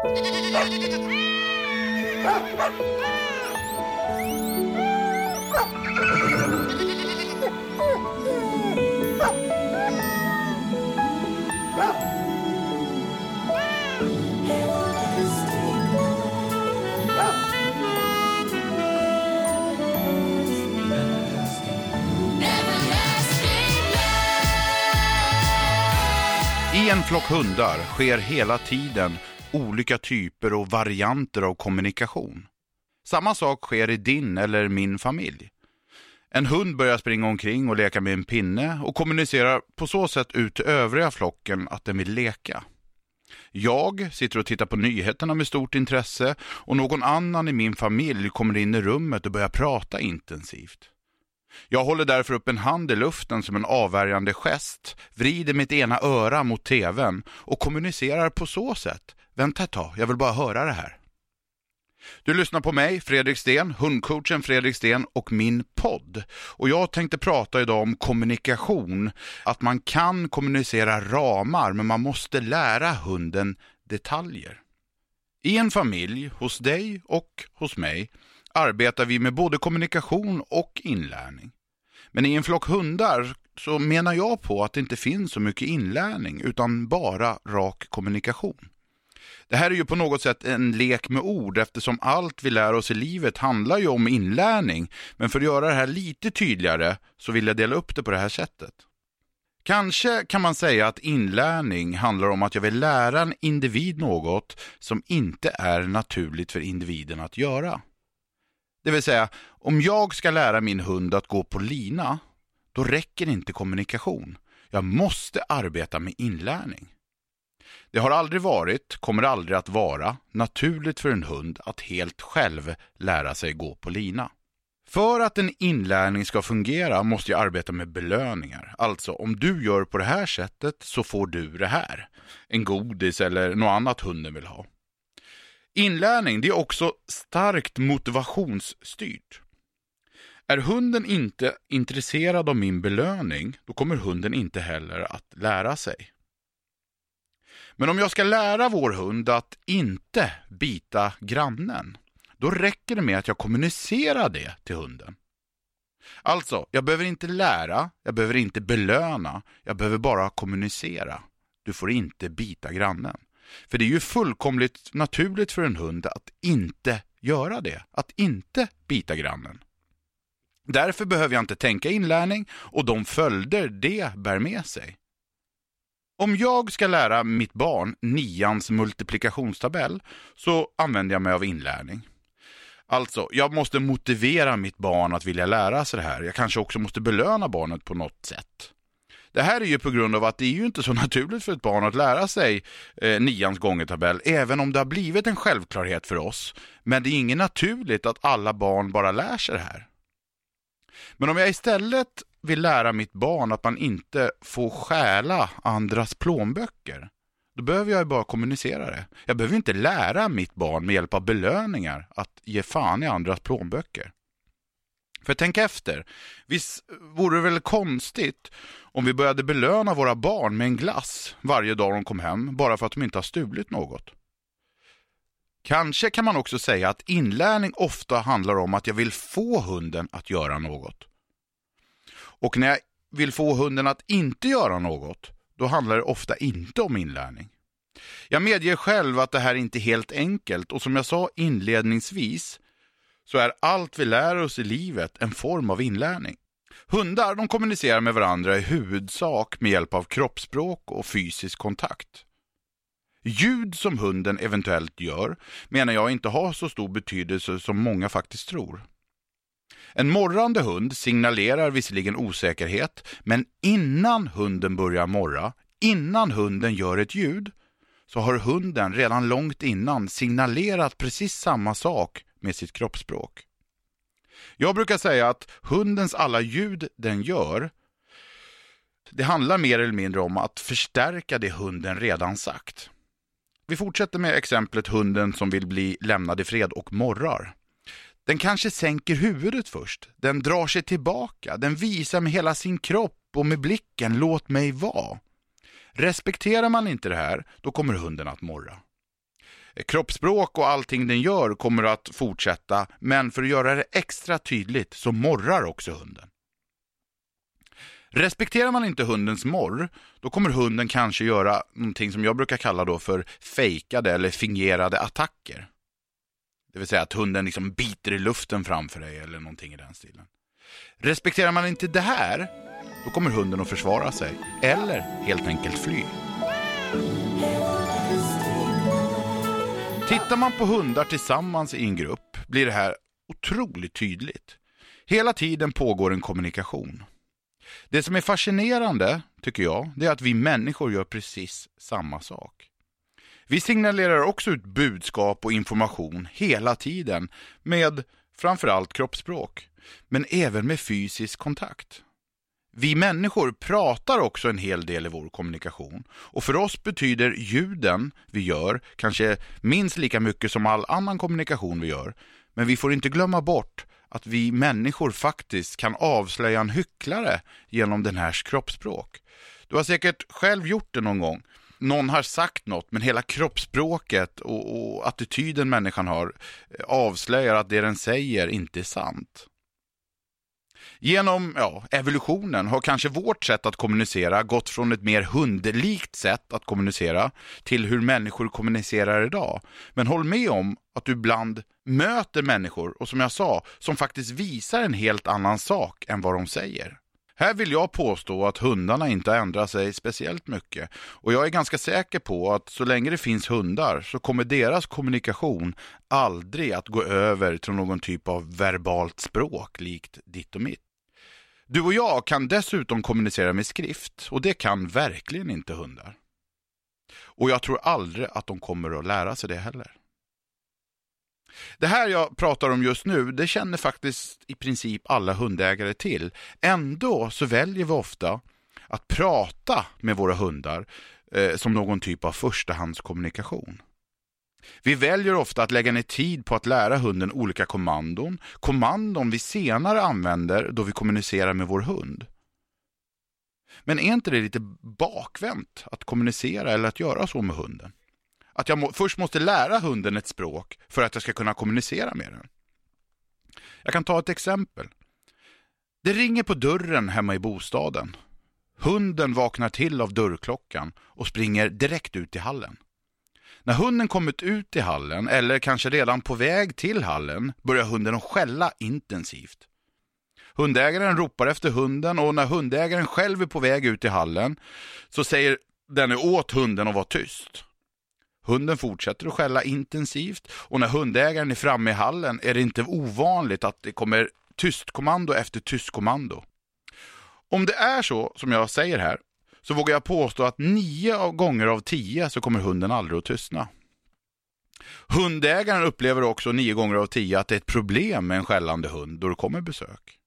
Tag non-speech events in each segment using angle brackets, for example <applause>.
I en flock hundar sker hela tiden olika typer och varianter av kommunikation. Samma sak sker i din eller min familj. En hund börjar springa omkring och leka med en pinne och kommunicerar på så sätt ut till övriga flocken att den vill leka. Jag sitter och tittar på nyheterna med stort intresse och någon annan i min familj kommer in i rummet och börjar prata intensivt. Jag håller därför upp en hand i luften som en avvärjande gest, vrider mitt ena öra mot tvn och kommunicerar på så sätt. Vänta ett tag, jag vill bara höra det här. Du lyssnar på mig, Fredrik Sten, hundcoachen Fredrik Sten och min podd. Och jag tänkte prata idag om kommunikation. Att man kan kommunicera ramar, men man måste lära hunden detaljer. I en familj, hos dig och hos mig, arbetar vi med både kommunikation och inlärning. Men i en flock hundar så menar jag på att det inte finns så mycket inlärning utan bara rak kommunikation. Det här är ju på något sätt en lek med ord eftersom allt vi lär oss i livet handlar ju om inlärning. Men för att göra det här lite tydligare så vill jag dela upp det på det här sättet. Kanske kan man säga att inlärning handlar om att jag vill lära en individ något som inte är naturligt för individen att göra. Det vill säga, om jag ska lära min hund att gå på lina, då räcker inte kommunikation. Jag måste arbeta med inlärning. Det har aldrig varit, kommer aldrig att vara, naturligt för en hund att helt själv lära sig gå på lina. För att en inlärning ska fungera måste jag arbeta med belöningar. Alltså, om du gör på det här sättet så får du det här. En godis eller något annat hunden vill ha. Inlärning det är också starkt motivationsstyrt. Är hunden inte intresserad av min belöning, då kommer hunden inte heller att lära sig. Men om jag ska lära vår hund att inte bita grannen, då räcker det med att jag kommunicerar det till hunden. Alltså, jag behöver inte lära, jag behöver inte belöna, jag behöver bara kommunicera. Du får inte bita grannen. För det är ju fullkomligt naturligt för en hund att inte göra det, att inte bita grannen. Därför behöver jag inte tänka inlärning och de följder det bär med sig. Om jag ska lära mitt barn nians multiplikationstabell så använder jag mig av inlärning. Alltså, jag måste motivera mitt barn att vilja lära sig det här. Jag kanske också måste belöna barnet på något sätt. Det här är ju på grund av att det är ju inte så <laughs> naturligt för ett barn att lära sig eh, nians gångertabell, även om det har blivit en självklarhet för oss. Men det är inget naturligt att alla barn bara lär sig det här. Men om jag istället vill lära mitt barn att man inte får stjäla andras plånböcker, då behöver jag bara kommunicera det. Jag behöver inte lära mitt barn med hjälp av belöningar att ge fan i andras plånböcker. För tänk efter, visst vore det väl konstigt om vi började belöna våra barn med en glass varje dag de kom hem bara för att de inte har stulit något? Kanske kan man också säga att inlärning ofta handlar om att jag vill få hunden att göra något. Och när jag vill få hunden att inte göra något, då handlar det ofta inte om inlärning. Jag medger själv att det här inte är helt enkelt och som jag sa inledningsvis så är allt vi lär oss i livet en form av inlärning. Hundar de kommunicerar med varandra i huvudsak med hjälp av kroppsspråk och fysisk kontakt. Ljud som hunden eventuellt gör menar jag inte har så stor betydelse som många faktiskt tror. En morrande hund signalerar visserligen osäkerhet, men innan hunden börjar morra, innan hunden gör ett ljud, så har hunden redan långt innan signalerat precis samma sak med sitt kroppsspråk. Jag brukar säga att hundens alla ljud den gör, det handlar mer eller mindre om att förstärka det hunden redan sagt. Vi fortsätter med exemplet hunden som vill bli lämnad i fred och morrar. Den kanske sänker huvudet först, den drar sig tillbaka, den visar med hela sin kropp och med blicken låt mig vara. Respekterar man inte det här, då kommer hunden att morra. Kroppsspråk och allting den gör kommer att fortsätta, men för att göra det extra tydligt så morrar också hunden. Respekterar man inte hundens morr, då kommer hunden kanske göra någonting som jag brukar kalla då för fejkade eller fingerade attacker. Det vill säga att hunden liksom biter i luften framför dig eller någonting i den stilen. Respekterar man inte det här, då kommer hunden att försvara sig eller helt enkelt fly. Tittar man på hundar tillsammans i en grupp blir det här otroligt tydligt. Hela tiden pågår en kommunikation. Det som är fascinerande, tycker jag, det är att vi människor gör precis samma sak. Vi signalerar också ut budskap och information hela tiden med framförallt kroppsspråk, men även med fysisk kontakt. Vi människor pratar också en hel del i vår kommunikation och för oss betyder ljuden vi gör kanske minst lika mycket som all annan kommunikation vi gör. Men vi får inte glömma bort att vi människor faktiskt kan avslöja en hycklare genom den här kroppsspråk. Du har säkert själv gjort det någon gång. Någon har sagt något, men hela kroppsspråket och, och attityden människan har eh, avslöjar att det den säger inte är sant. Genom ja, evolutionen har kanske vårt sätt att kommunicera gått från ett mer hundlikt sätt att kommunicera till hur människor kommunicerar idag. Men håll med om att du ibland möter människor, och som jag sa, som faktiskt visar en helt annan sak än vad de säger. Här vill jag påstå att hundarna inte har ändrat sig speciellt mycket och jag är ganska säker på att så länge det finns hundar så kommer deras kommunikation aldrig att gå över till någon typ av verbalt språk likt ditt och mitt. Du och jag kan dessutom kommunicera med skrift och det kan verkligen inte hundar. Och jag tror aldrig att de kommer att lära sig det heller. Det här jag pratar om just nu, det känner faktiskt i princip alla hundägare till. Ändå så väljer vi ofta att prata med våra hundar eh, som någon typ av förstahandskommunikation. Vi väljer ofta att lägga ner tid på att lära hunden olika kommandon, kommandon vi senare använder då vi kommunicerar med vår hund. Men är inte det lite bakvänt att kommunicera eller att göra så med hunden? Att jag må, först måste lära hunden ett språk för att jag ska kunna kommunicera med den. Jag kan ta ett exempel. Det ringer på dörren hemma i bostaden. Hunden vaknar till av dörrklockan och springer direkt ut i hallen. När hunden kommit ut i hallen, eller kanske redan på väg till hallen, börjar hunden att skälla intensivt. Hundägaren ropar efter hunden och när hundägaren själv är på väg ut i hallen så säger denne åt hunden att vara tyst. Hunden fortsätter att skälla intensivt och när hundägaren är framme i hallen är det inte ovanligt att det kommer tystkommando efter tystkommando. Om det är så som jag säger här så vågar jag påstå att nio gånger av tio så kommer hunden aldrig att tystna. Hundägaren upplever också nio gånger av tio att det är ett problem med en skällande hund då det kommer besök.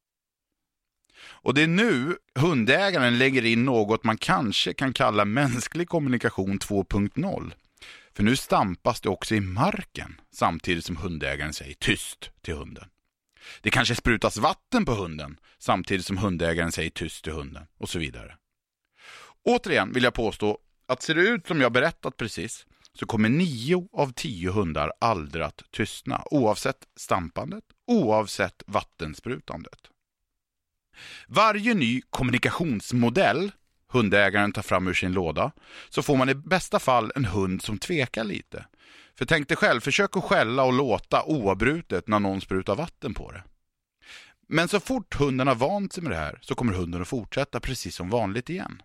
Och det är nu hundägaren lägger in något man kanske kan kalla mänsklig kommunikation 2.0. För nu stampas det också i marken samtidigt som hundägaren säger tyst till hunden. Det kanske sprutas vatten på hunden samtidigt som hundägaren säger tyst till hunden och så vidare. Återigen vill jag påstå att ser det ut som jag berättat precis så kommer nio av tio hundar aldrig att tystna oavsett stampandet, oavsett vattensprutandet. Varje ny kommunikationsmodell hundägaren tar fram ur sin låda så får man i bästa fall en hund som tvekar lite. För tänk dig själv, försök att skälla och låta oavbrutet när någon sprutar vatten på det. Men så fort hunden har vant sig med det här så kommer hunden att fortsätta precis som vanligt igen.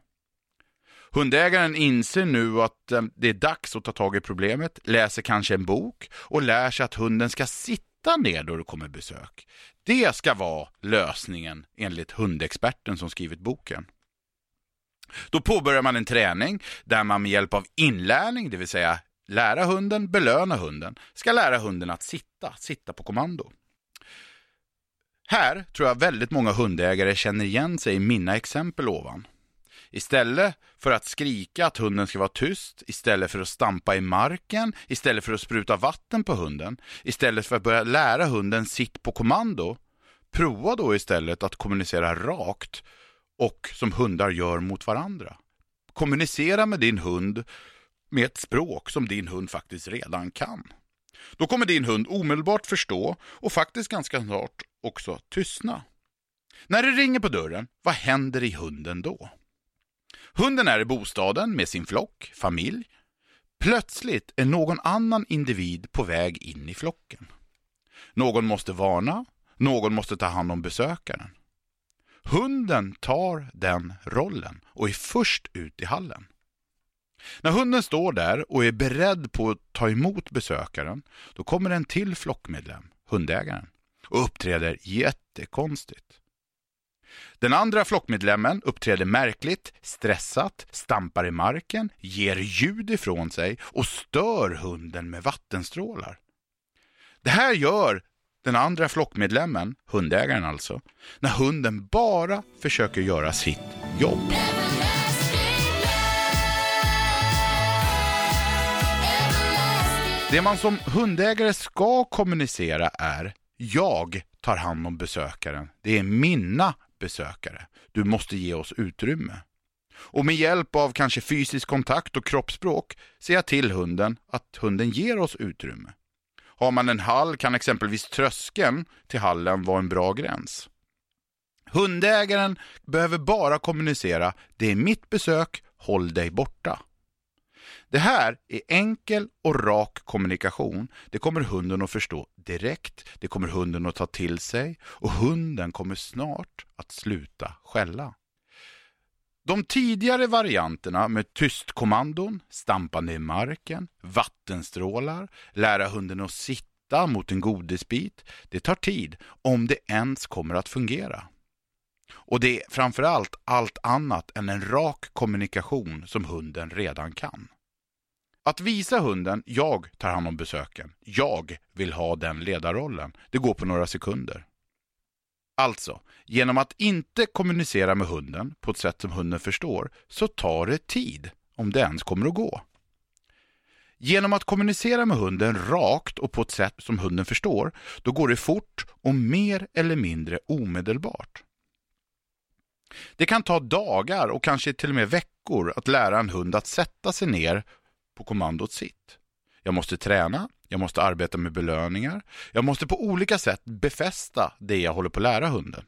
Hundägaren inser nu att eh, det är dags att ta tag i problemet, läser kanske en bok och lär sig att hunden ska sitta ner då det kommer besök. Det ska vara lösningen enligt hundexperten som skrivit boken. Då påbörjar man en träning där man med hjälp av inlärning, det vill säga lära hunden, belöna hunden, ska lära hunden att sitta, sitta på kommando. Här tror jag väldigt många hundägare känner igen sig i mina exempel ovan. Istället för att skrika att hunden ska vara tyst, istället för att stampa i marken, istället för att spruta vatten på hunden, istället för att börja lära hunden sitt på kommando, prova då istället att kommunicera rakt och som hundar gör mot varandra. Kommunicera med din hund med ett språk som din hund faktiskt redan kan. Då kommer din hund omedelbart förstå och faktiskt ganska snart också tystna. När det ringer på dörren, vad händer i hunden då? Hunden är i bostaden med sin flock, familj. Plötsligt är någon annan individ på väg in i flocken. Någon måste varna, någon måste ta hand om besökaren. Hunden tar den rollen och är först ut i hallen. När hunden står där och är beredd på att ta emot besökaren, då kommer en till flockmedlem, hundägaren, och uppträder jättekonstigt. Den andra flockmedlemmen uppträder märkligt, stressat, stampar i marken, ger ljud ifrån sig och stör hunden med vattenstrålar. Det här gör den andra flockmedlemmen, hundägaren alltså, när hunden bara försöker göra sitt jobb. Det man som hundägare ska kommunicera är jag tar hand om besökaren. Det är mina besökare. Du måste ge oss utrymme. Och med hjälp av kanske fysisk kontakt och kroppsspråk ser jag till hunden att hunden ger oss utrymme. Har man en hall kan exempelvis tröskeln till hallen vara en bra gräns. Hundägaren behöver bara kommunicera det är mitt besök, håll dig borta. Det här är enkel och rak kommunikation. Det kommer hunden att förstå direkt, det kommer hunden att ta till sig och hunden kommer snart att sluta skälla. De tidigare varianterna med tystkommandon, stampande i marken, vattenstrålar, lära hunden att sitta mot en godisbit, det tar tid om det ens kommer att fungera. Och det är framförallt allt annat än en rak kommunikation som hunden redan kan. Att visa hunden, jag tar hand om besöken, jag vill ha den ledarrollen, det går på några sekunder. Alltså, genom att inte kommunicera med hunden på ett sätt som hunden förstår, så tar det tid, om det ens kommer att gå. Genom att kommunicera med hunden rakt och på ett sätt som hunden förstår, då går det fort och mer eller mindre omedelbart. Det kan ta dagar och kanske till och med veckor att lära en hund att sätta sig ner på kommandot sitt. Jag måste träna, jag måste arbeta med belöningar, jag måste på olika sätt befästa det jag håller på att lära hunden.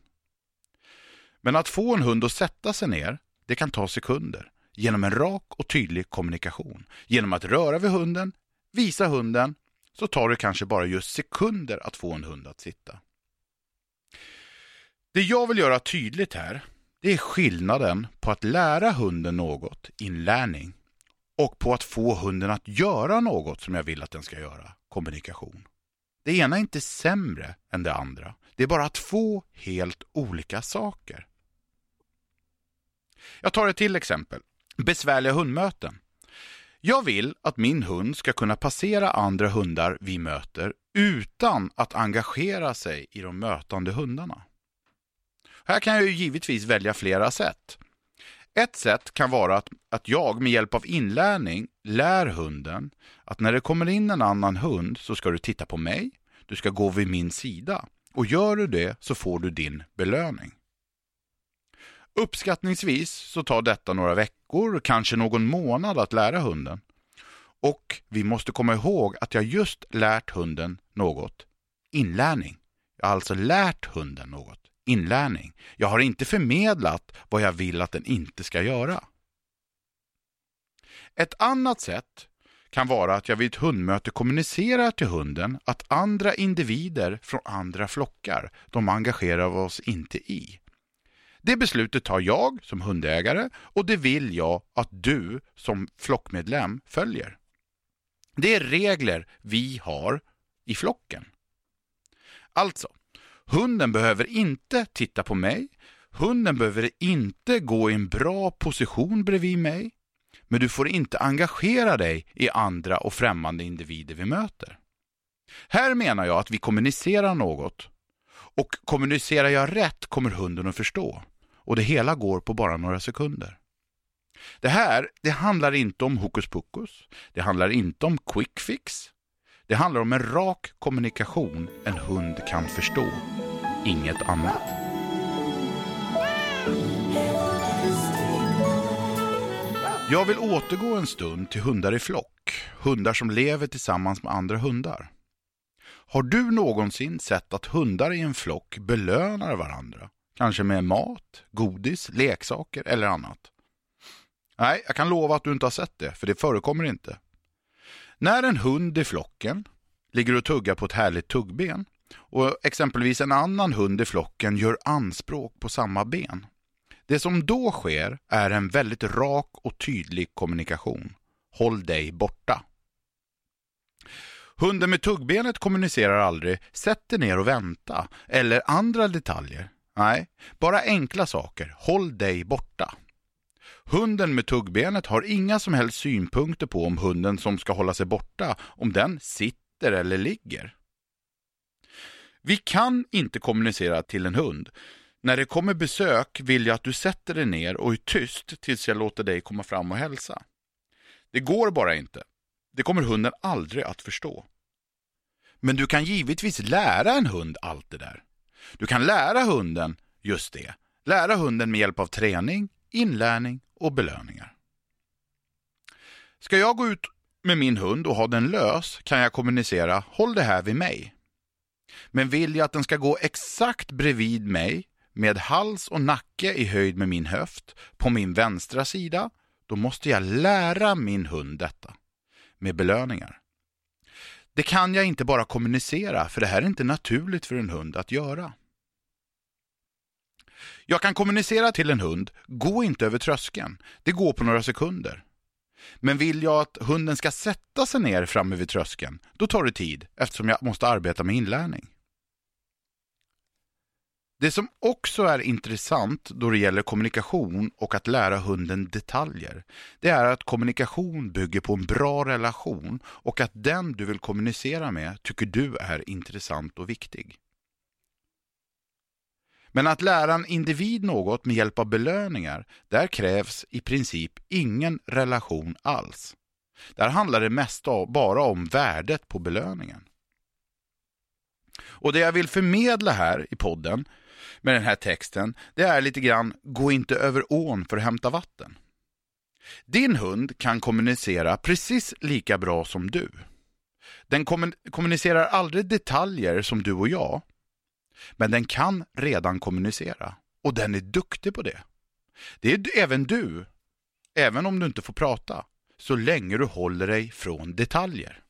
Men att få en hund att sätta sig ner, det kan ta sekunder genom en rak och tydlig kommunikation. Genom att röra vid hunden, visa hunden, så tar det kanske bara just sekunder att få en hund att sitta. Det jag vill göra tydligt här, det är skillnaden på att lära hunden något, inlärning, och på att få hunden att göra något som jag vill att den ska göra, kommunikation. Det ena är inte sämre än det andra. Det är bara två helt olika saker. Jag tar ett till exempel. Besvärliga hundmöten. Jag vill att min hund ska kunna passera andra hundar vi möter utan att engagera sig i de mötande hundarna. Här kan jag ju givetvis välja flera sätt. Ett sätt kan vara att, att jag med hjälp av inlärning lär hunden att när det kommer in en annan hund så ska du titta på mig, du ska gå vid min sida och gör du det så får du din belöning. Uppskattningsvis så tar detta några veckor, kanske någon månad att lära hunden. Och vi måste komma ihåg att jag just lärt hunden något. Inlärning. Jag har alltså lärt hunden något inlärning. Jag har inte förmedlat vad jag vill att den inte ska göra. Ett annat sätt kan vara att jag vid ett hundmöte kommunicerar till hunden att andra individer från andra flockar, de engagerar oss inte i. Det beslutet tar jag som hundägare och det vill jag att du som flockmedlem följer. Det är regler vi har i flocken. Alltså, Hunden behöver inte titta på mig. Hunden behöver inte gå i en bra position bredvid mig. Men du får inte engagera dig i andra och främmande individer vi möter. Här menar jag att vi kommunicerar något. Och kommunicerar jag rätt kommer hunden att förstå. Och det hela går på bara några sekunder. Det här, det handlar inte om hokus pokus. Det handlar inte om quick fix. Det handlar om en rak kommunikation en hund kan förstå. Inget annat. Jag vill återgå en stund till hundar i flock, hundar som lever tillsammans med andra hundar. Har du någonsin sett att hundar i en flock belönar varandra? Kanske med mat, godis, leksaker eller annat? Nej, jag kan lova att du inte har sett det, för det förekommer inte. När en hund i flocken ligger och tuggar på ett härligt tuggben och exempelvis en annan hund i flocken gör anspråk på samma ben. Det som då sker är en väldigt rak och tydlig kommunikation. Håll dig borta. Hunden med tuggbenet kommunicerar aldrig ”sätt dig ner och vänta” eller andra detaljer. Nej, bara enkla saker. Håll dig borta. Hunden med tuggbenet har inga som helst synpunkter på om hunden som ska hålla sig borta, om den sitter eller ligger. Vi kan inte kommunicera till en hund. När det kommer besök vill jag att du sätter dig ner och är tyst tills jag låter dig komma fram och hälsa. Det går bara inte. Det kommer hunden aldrig att förstå. Men du kan givetvis lära en hund allt det där. Du kan lära hunden just det. Lära hunden med hjälp av träning, inlärning och belöningar. Ska jag gå ut med min hund och ha den lös kan jag kommunicera håll det här vid mig. Men vill jag att den ska gå exakt bredvid mig med hals och nacke i höjd med min höft på min vänstra sida, då måste jag lära min hund detta med belöningar. Det kan jag inte bara kommunicera, för det här är inte naturligt för en hund att göra. Jag kan kommunicera till en hund, gå inte över tröskeln. Det går på några sekunder. Men vill jag att hunden ska sätta sig ner framme vid tröskeln, då tar det tid eftersom jag måste arbeta med inlärning. Det som också är intressant då det gäller kommunikation och att lära hunden detaljer, det är att kommunikation bygger på en bra relation och att den du vill kommunicera med tycker du är intressant och viktig. Men att lära en individ något med hjälp av belöningar, där krävs i princip ingen relation alls. Där handlar det mest bara om värdet på belöningen. Och det jag vill förmedla här i podden med den här texten, det är lite grann gå inte över ån för att hämta vatten. Din hund kan kommunicera precis lika bra som du. Den kommunicerar aldrig detaljer som du och jag, men den kan redan kommunicera och den är duktig på det. Det är även du, även om du inte får prata, så länge du håller dig från detaljer.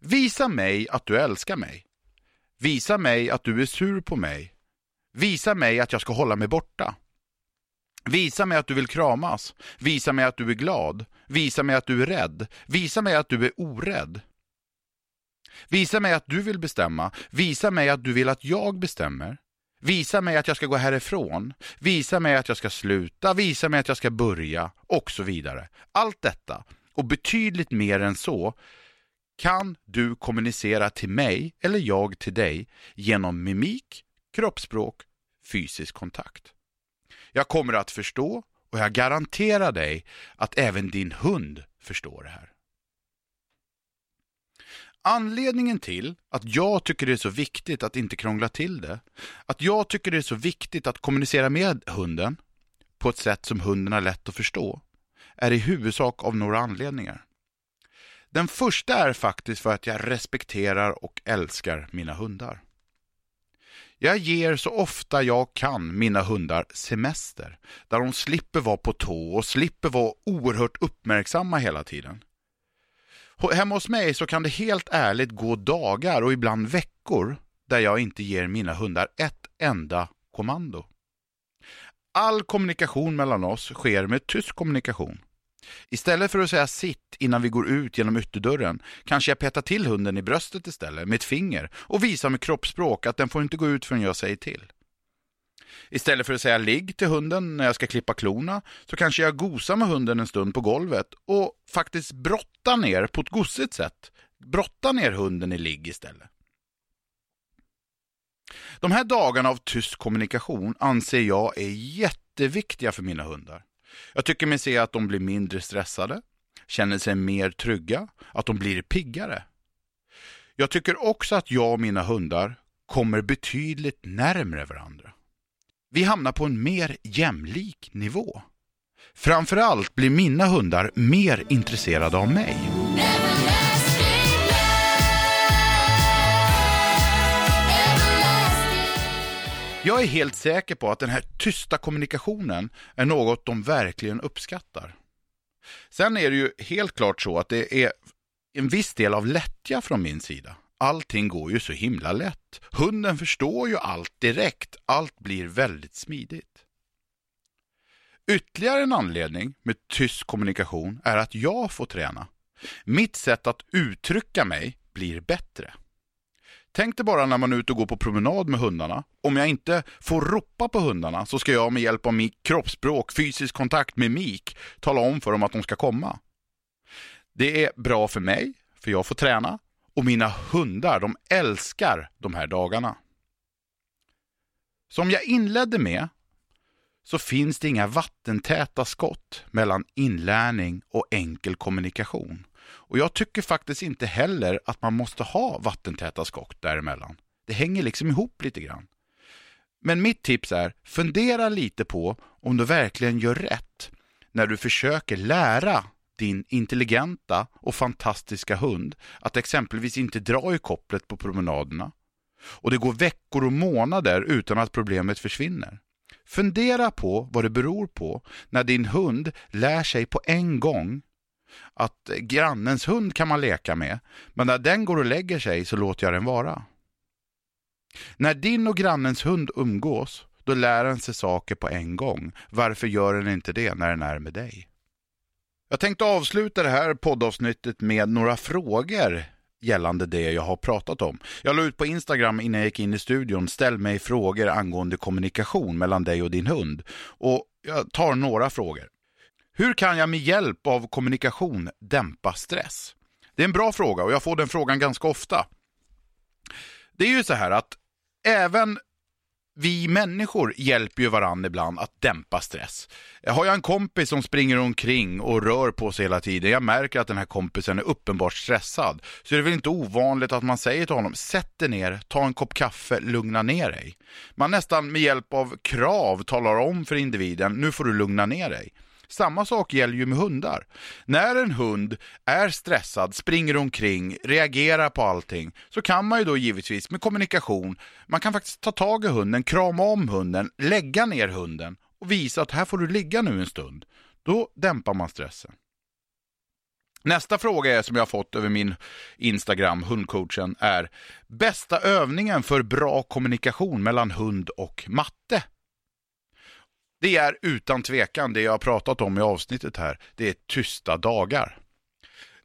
Visa mig att du älskar mig. Visa mig att du är sur på mig. Visa mig att jag ska hålla mig borta. Visa mig att du vill kramas. Visa mig att du är glad. Visa mig att du är rädd. Visa mig att du är orädd. Visa mig att du vill bestämma. Visa mig att du vill att jag bestämmer. Visa mig att jag ska gå härifrån. Visa mig att jag ska sluta. Visa mig att jag ska börja. Och så vidare. Allt detta, och betydligt mer än så, kan du kommunicera till mig eller jag till dig genom mimik, kroppsspråk, fysisk kontakt. Jag kommer att förstå och jag garanterar dig att även din hund förstår det här. Anledningen till att jag tycker det är så viktigt att inte krångla till det, att jag tycker det är så viktigt att kommunicera med hunden på ett sätt som hunden har lätt att förstå, är i huvudsak av några anledningar. Den första är faktiskt för att jag respekterar och älskar mina hundar. Jag ger så ofta jag kan mina hundar semester, där de slipper vara på tå och slipper vara oerhört uppmärksamma hela tiden. Hemma hos mig så kan det helt ärligt gå dagar och ibland veckor där jag inte ger mina hundar ett enda kommando. All kommunikation mellan oss sker med tyst kommunikation. Istället för att säga sitt innan vi går ut genom ytterdörren kanske jag petar till hunden i bröstet istället med ett finger och visar med kroppsspråk att den får inte gå ut förrän jag säger till. Istället för att säga ligg till hunden när jag ska klippa klorna så kanske jag gosar med hunden en stund på golvet och faktiskt brottar ner på ett gossigt sätt. Brottar ner hunden i ligg istället. De här dagarna av tyst kommunikation anser jag är jätteviktiga för mina hundar. Jag tycker mig se att de blir mindre stressade, känner sig mer trygga, att de blir piggare. Jag tycker också att jag och mina hundar kommer betydligt närmre varandra. Vi hamnar på en mer jämlik nivå. Framförallt blir mina hundar mer intresserade av mig. Jag är helt säker på att den här tysta kommunikationen är något de verkligen uppskattar. Sen är det ju helt klart så att det är en viss del av lättja från min sida. Allting går ju så himla lätt. Hunden förstår ju allt direkt. Allt blir väldigt smidigt. Ytterligare en anledning med tyst kommunikation är att jag får träna. Mitt sätt att uttrycka mig blir bättre. Tänk dig bara när man är ute och går på promenad med hundarna. Om jag inte får ropa på hundarna så ska jag med hjälp av mitt kroppsspråk, fysisk kontakt, mimik tala om för dem att de ska komma. Det är bra för mig, för jag får träna. Och mina hundar, de älskar de här dagarna. Som jag inledde med så finns det inga vattentäta skott mellan inlärning och enkel kommunikation. Och jag tycker faktiskt inte heller att man måste ha vattentäta skott däremellan. Det hänger liksom ihop lite grann. Men mitt tips är, fundera lite på om du verkligen gör rätt när du försöker lära din intelligenta och fantastiska hund att exempelvis inte dra i kopplet på promenaderna. Och det går veckor och månader utan att problemet försvinner. Fundera på vad det beror på när din hund lär sig på en gång att grannens hund kan man leka med, men när den går och lägger sig så låter jag den vara. När din och grannens hund umgås, då lär den sig saker på en gång. Varför gör den inte det när den är med dig? Jag tänkte avsluta det här poddavsnittet med några frågor gällande det jag har pratat om. Jag la ut på Instagram innan jag gick in i studion, ställ mig frågor angående kommunikation mellan dig och din hund. Och jag tar några frågor. Hur kan jag med hjälp av kommunikation dämpa stress? Det är en bra fråga och jag får den frågan ganska ofta. Det är ju så här att även vi människor hjälper ju varandra ibland att dämpa stress. Har jag en kompis som springer omkring och rör på sig hela tiden, jag märker att den här kompisen är uppenbart stressad, så är det väl inte ovanligt att man säger till honom, sätt dig ner, ta en kopp kaffe, lugna ner dig. Man nästan med hjälp av krav talar om för individen, nu får du lugna ner dig. Samma sak gäller ju med hundar. När en hund är stressad, springer omkring, reagerar på allting, så kan man ju då givetvis med kommunikation, man kan faktiskt ta tag i hunden, krama om hunden, lägga ner hunden och visa att här får du ligga nu en stund. Då dämpar man stressen. Nästa fråga är som jag har fått över min Instagram, hundcoachen, är bästa övningen för bra kommunikation mellan hund och matte? Det är utan tvekan det jag har pratat om i avsnittet här. Det är tysta dagar.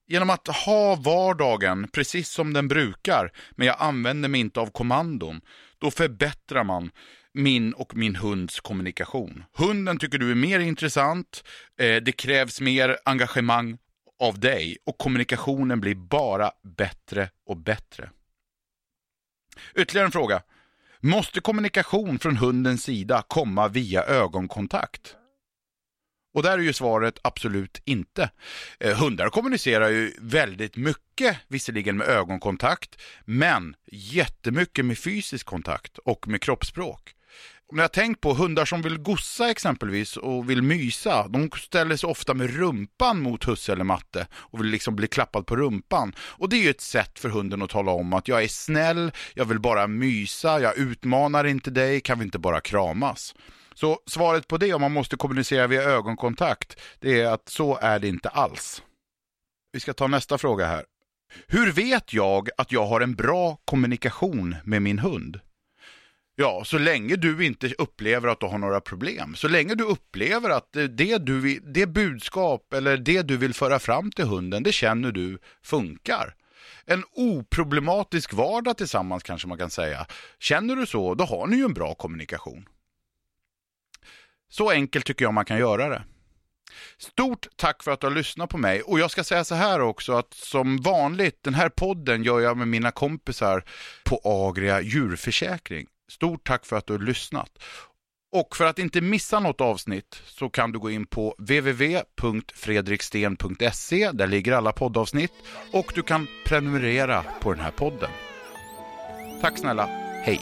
Genom att ha vardagen precis som den brukar, men jag använder mig inte av kommandon, då förbättrar man min och min hunds kommunikation. Hunden tycker du är mer intressant, eh, det krävs mer engagemang av dig och kommunikationen blir bara bättre och bättre. Ytterligare en fråga. Måste kommunikation från hundens sida komma via ögonkontakt? Och där är ju svaret absolut inte. Eh, hundar kommunicerar ju väldigt mycket, visserligen med ögonkontakt, men jättemycket med fysisk kontakt och med kroppsspråk om jag har tänkt på hundar som vill gossa exempelvis och vill mysa, de ställer sig ofta med rumpan mot husse eller matte och vill liksom bli klappad på rumpan. Och det är ju ett sätt för hunden att tala om att jag är snäll, jag vill bara mysa, jag utmanar inte dig, kan vi inte bara kramas? Så svaret på det, om man måste kommunicera via ögonkontakt, det är att så är det inte alls. Vi ska ta nästa fråga här. Hur vet jag att jag har en bra kommunikation med min hund? Ja, så länge du inte upplever att du har några problem. Så länge du upplever att det, du, det budskap eller det du vill föra fram till hunden, det känner du funkar. En oproblematisk vardag tillsammans kanske man kan säga. Känner du så, då har ni ju en bra kommunikation. Så enkelt tycker jag man kan göra det. Stort tack för att du har lyssnat på mig och jag ska säga så här också att som vanligt, den här podden gör jag med mina kompisar på Agria djurförsäkring. Stort tack för att du har lyssnat. Och för att inte missa något avsnitt så kan du gå in på www.fredriksten.se. Där ligger alla poddavsnitt och du kan prenumerera på den här podden. Tack snälla, hej!